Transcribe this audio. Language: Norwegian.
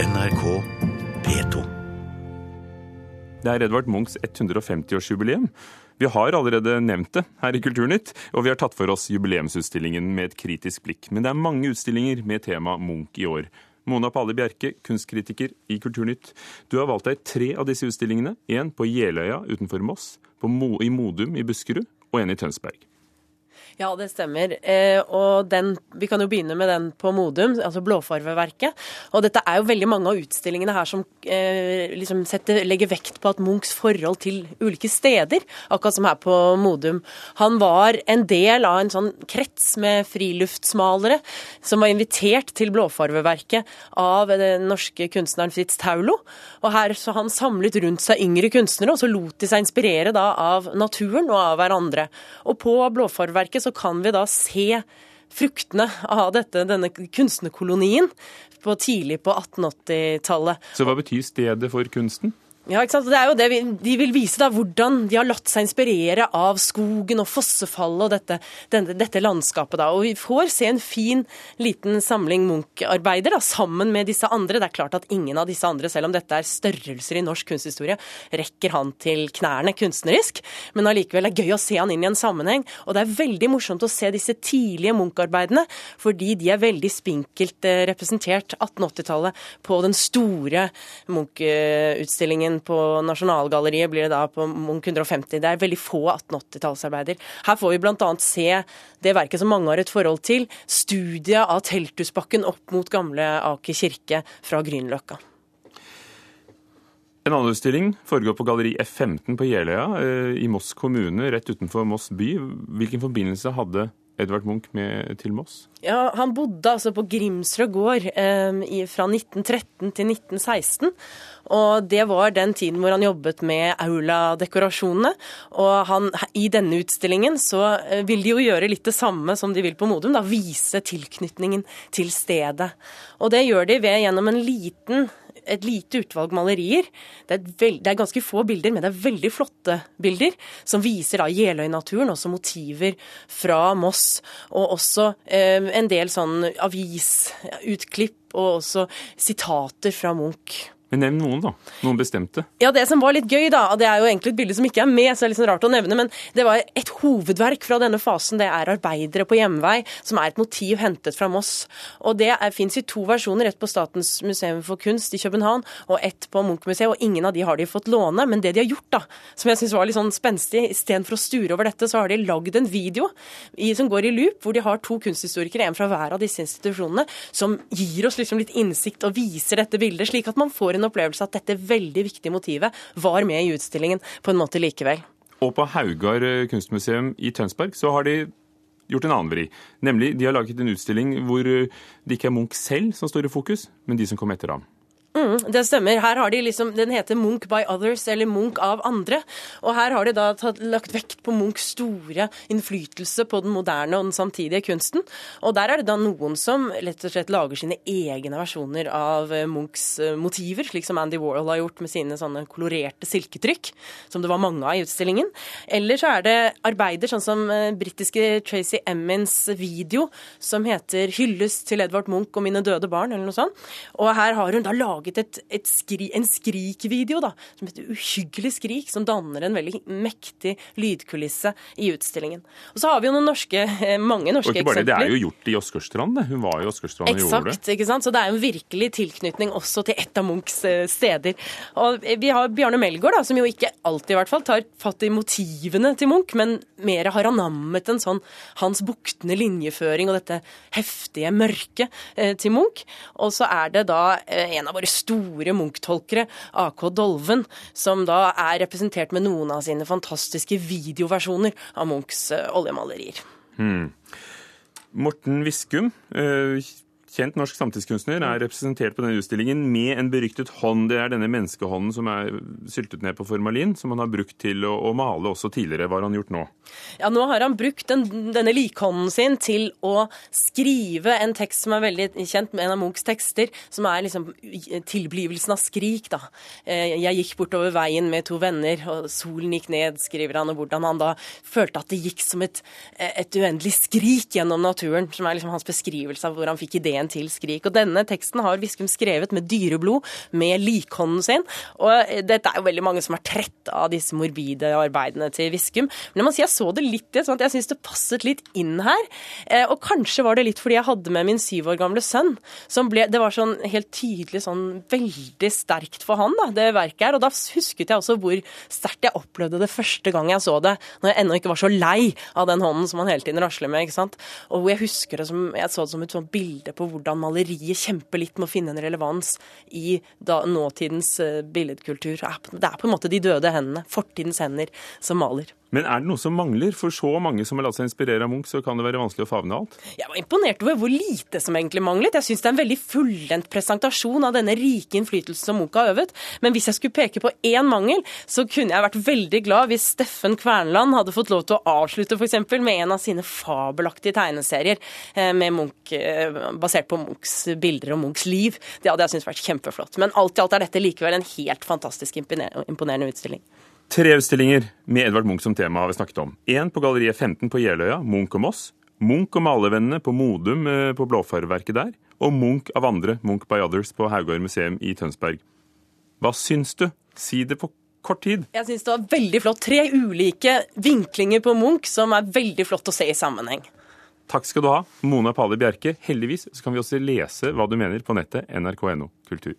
NRK P2. Det er Edvard Munchs 150-årsjubileum. Vi har allerede nevnt det her i Kulturnytt, og vi har tatt for oss jubileumsutstillingen med et kritisk blikk. Men det er mange utstillinger med tema Munch i år. Mona Palle Bjerke, kunstkritiker i Kulturnytt. Du har valgt deg tre av disse utstillingene. En på Jeløya utenfor Moss, Mo i Modum i Buskerud og en i Tønsberg. Ja, det stemmer. Eh, og den, Vi kan jo begynne med den på Modum, altså Blåfarveverket. Og dette er jo veldig mange av utstillingene her som eh, liksom setter, legger vekt på at Munchs forhold til ulike steder, akkurat som her på Modum. Han var en del av en sånn krets med friluftsmalere som var invitert til Blåfarveverket av den norske kunstneren Fritz Taulo. Og her så han samlet rundt seg yngre kunstnere, og så lot de seg inspirere da av naturen og av hverandre. Og på Blåfarveverket så kan vi da se fruktene av dette, denne kunstnerkolonien på tidlig på 1880-tallet. Så hva betyr stedet for kunsten? Ja, ikke sant? Det er jo det vi, De vil vise da hvordan de har latt seg inspirere av skogen og fossefallet og dette, denne, dette landskapet. da. Og Vi får se en fin liten samling Munch-arbeider sammen med disse andre. Det er klart at ingen av disse andre, selv om dette er størrelser i norsk kunsthistorie, rekker han til knærne kunstnerisk. Men allikevel er det gøy å se han inn i en sammenheng. Og det er veldig morsomt å se disse tidlige Munch-arbeidene, fordi de er veldig spinkelt eh, representert 1880-tallet på den store Munch-utstillingen på Nasjonalgalleriet blir det da på Munch 150. Det er veldig få 1880-tallsarbeider. Her får vi bl.a. se det verket som mange har et forhold til, studiet av Telthusbakken opp mot gamle Aker kirke fra Grünerløkka. En annen utstilling foregår på Galleri F15 på Jeløya eh, i Moss kommune, rett utenfor Moss by. Hvilken forbindelse hadde Edvard Munch med, til Moss? Ja, Han bodde altså på Grimsrød gård eh, fra 1913 til 1916. Og det var den tiden hvor han jobbet med aula-dekorasjonene. Og han, i denne utstillingen så eh, vil de jo gjøre litt det samme som de vil på Modum, da vise tilknytningen til stedet. Og det gjør de ved gjennom en liten et lite utvalg malerier. Det er, veld, det er, ganske få bilder, men det er veldig flotte bilder, som viser da Jeløy-naturen, også motiver fra Moss. Og også eh, en del sånn avisutklipp og også sitater fra Munch. Men nevn noen, da. Noen bestemte. Ja, Det som var litt gøy, da, det er jo egentlig et bilde som ikke er med, så det er litt sånn rart å nevne, men det var et hovedverk fra denne fasen. Det er 'Arbeidere på hjemvei', som er et motiv hentet fra Moss. Og det fins i to versjoner, ett på Statens museum for kunst i København og ett på Munch-museet, og ingen av de har de fått låne. Men det de har gjort, da, som jeg syns var litt sånn spenstig, istedenfor å sture over dette, så har de lagd en video i, som går i loop, hvor de har to kunsthistorikere, en fra hver av disse institusjonene, som gir oss liksom litt innsikt og viser dette bildet, slik at man får en en opplevelse at dette veldig viktige motivet var med i utstillingen på en måte likevel. Og på Haugar eh, kunstmuseum i Tønsberg så har de gjort en annen vri. Nemlig de har laget en utstilling hvor eh, det ikke er Munch selv som står i fokus, men de som kom etter ham. Mm, det stemmer. Her har de liksom, Den heter Munch by others, eller Munch av andre. Og her har de da tatt, lagt vekt på Munchs store innflytelse på den moderne og den samtidige kunsten. Og der er det da noen som lett og slett lager sine egne versjoner av eh, Munchs eh, motiver, slik som Andy Warhol har gjort med sine sånne kolorerte silketrykk, som det var mange av i utstillingen. Eller så er det arbeider sånn som eh, britiske Tracy Emmins video, som heter 'Hyllest til Edvard Munch og mine døde barn', eller noe sånt. Og her har hun da laget laget et, et skri, en skrikvideo da, som heter 'Uhyggelig skrik', som danner en veldig mektig lydkulisse i utstillingen. Og så har vi jo noen norske, eh, mange norske eksempler. Og ikke bare det, det er jo gjort i Åsgårdstrand, det. Hun var i Åsgårdstrand og gjorde det. Eksakt, ikke sant. Så det er jo en virkelig tilknytning også til et av Munchs eh, steder. Og vi har Bjarne Melgaard, da, som jo ikke alltid i hvert fall tar fatt i motivene til Munch, men mer har anammet en sånn hans buktende linjeføring og dette heftige mørket eh, til Munch. Og så er det da en av våre store Munch-tolkere, AK Dolven, som da er representert med noen av sine fantastiske videoversjoner av Munchs eh, oljemalerier. Hmm. Morten Viskum, eh, kjent norsk samtidskunstner, er representert på denne utstillingen med en beryktet hånd. Det er denne menneskehånden som er syltet ned på formalin, som han har brukt til å, å male også tidligere. Hva har han gjort nå? Ja, Nå har han brukt den, denne likhånden sin til å skrive en tekst som er veldig kjent, med en av Munchs tekster, som er liksom tilblivelsen av skrik. da. Eh, jeg gikk bortover veien med to venner, og solen gikk ned, skriver han, og hvordan han da følte at det gikk som et, et uendelig skrik gjennom naturen, som er liksom hans beskrivelse av hvor han fikk ideen en til skrik. Og denne teksten har Viskum skrevet med dyreblod, med likhånden sin. Og eh, dette er jo veldig mange som er trett av disse morbide arbeidene til Viskum. Men jeg må si jeg så det litt sånn at jeg syns det passet litt inn her. Eh, og kanskje var det litt fordi jeg hadde med min syv år gamle sønn. som ble, Det var sånn helt tydelig sånn veldig sterkt for han, da, det verket her. Og da husket jeg også hvor sterkt jeg opplevde det første gang jeg så det, når jeg ennå ikke var så lei av den hånden som han hele tiden rasler med. ikke sant? Og jeg husker det som, jeg så det som et sånt bilde på hvordan maleriet kjemper litt med å finne en relevans i da, nåtidens uh, billedkultur. Det er på en måte de døde hendene, fortidens hender, som maler. Men er det noe som mangler? For så mange som har latt seg inspirere av Munch, så kan det være vanskelig å favne alt? Jeg var imponert over hvor lite som egentlig manglet. Jeg syns det er en veldig fullendt presentasjon av denne rike innflytelsen som Munch har øvet. Men hvis jeg skulle peke på én mangel, så kunne jeg vært veldig glad hvis Steffen Kvernland hadde fått lov til å avslutte f.eks. med en av sine fabelaktige tegneserier eh, Munch, eh, basert på Munchs bilder og Munchs liv. Det hadde jeg syntes vært kjempeflott. Men alt i alt er dette likevel en helt fantastisk imponerende utstilling. Tre utstillinger med Edvard Munch som tema har vi snakket om. Én på Galleriet 15 på Jeløya, Munch og Moss. Munch og malervennene på Modum eh, på Blåfarverket der. Og Munch av andre, Munch by Others, på Haugård museum i Tønsberg. Hva syns du? Si det på kort tid. Jeg syns det var veldig flott. Tre ulike vinklinger på Munch som er veldig flott å se i sammenheng. Takk skal du ha, Mona Pali Bjerke. Heldigvis så kan vi også lese hva du mener på nettet nrk.no kultur.